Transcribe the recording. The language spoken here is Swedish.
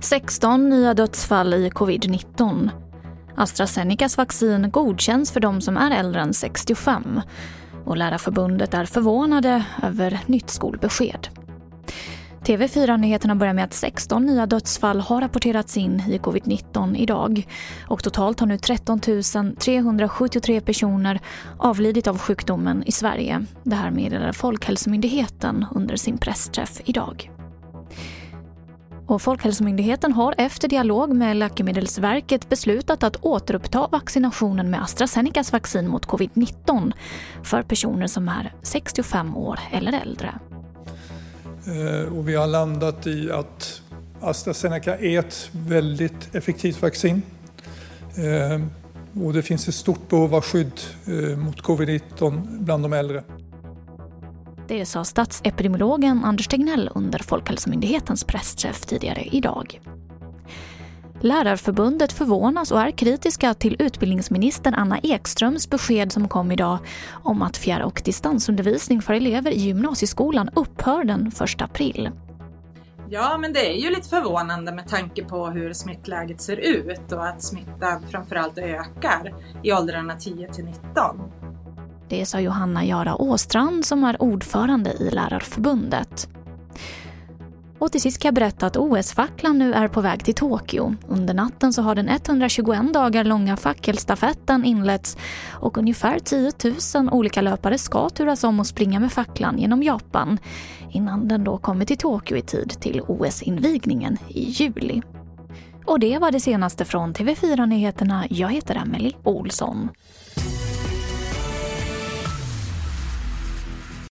16 nya dödsfall i covid-19. AstraZenecas vaccin godkänns för de som är äldre än 65 och Lärarförbundet är förvånade över nytt skolbesked. TV4-nyheterna börjar med att 16 nya dödsfall har rapporterats in i covid-19 idag. Och totalt har nu 13 373 personer avlidit av sjukdomen i Sverige. Det här meddelar Folkhälsomyndigheten under sin pressträff idag. Och Folkhälsomyndigheten har efter dialog med Läkemedelsverket beslutat att återuppta vaccinationen med AstraZenecas vaccin mot covid-19 för personer som är 65 år eller äldre. Eh, och vi har landat i att AstraZeneca är ett väldigt effektivt vaccin. Eh, och det finns ett stort behov av skydd eh, mot covid-19 bland de äldre. Det sa statsepidemiologen Anders Tegnell under Folkhälsomyndighetens pressträff tidigare idag. Lärarförbundet förvånas och är kritiska till utbildningsminister Anna Ekströms besked som kom idag om att fjärr och distansundervisning för elever i gymnasieskolan upphör den 1 april. Ja, men det är ju lite förvånande med tanke på hur smittläget ser ut och att smittan framförallt ökar i åldrarna 10 till 19. Det sa Johanna Jara Åstrand som är ordförande i Lärarförbundet. Och till sist kan jag berätta att OS-facklan nu är på väg till Tokyo. Under natten så har den 121 dagar långa fackelstafetten inletts och ungefär 10 000 olika löpare ska turas om och springa med facklan genom Japan innan den då kommer till Tokyo i tid till OS-invigningen i juli. Och det var det senaste från TV4 Nyheterna. Jag heter Emily Olsson.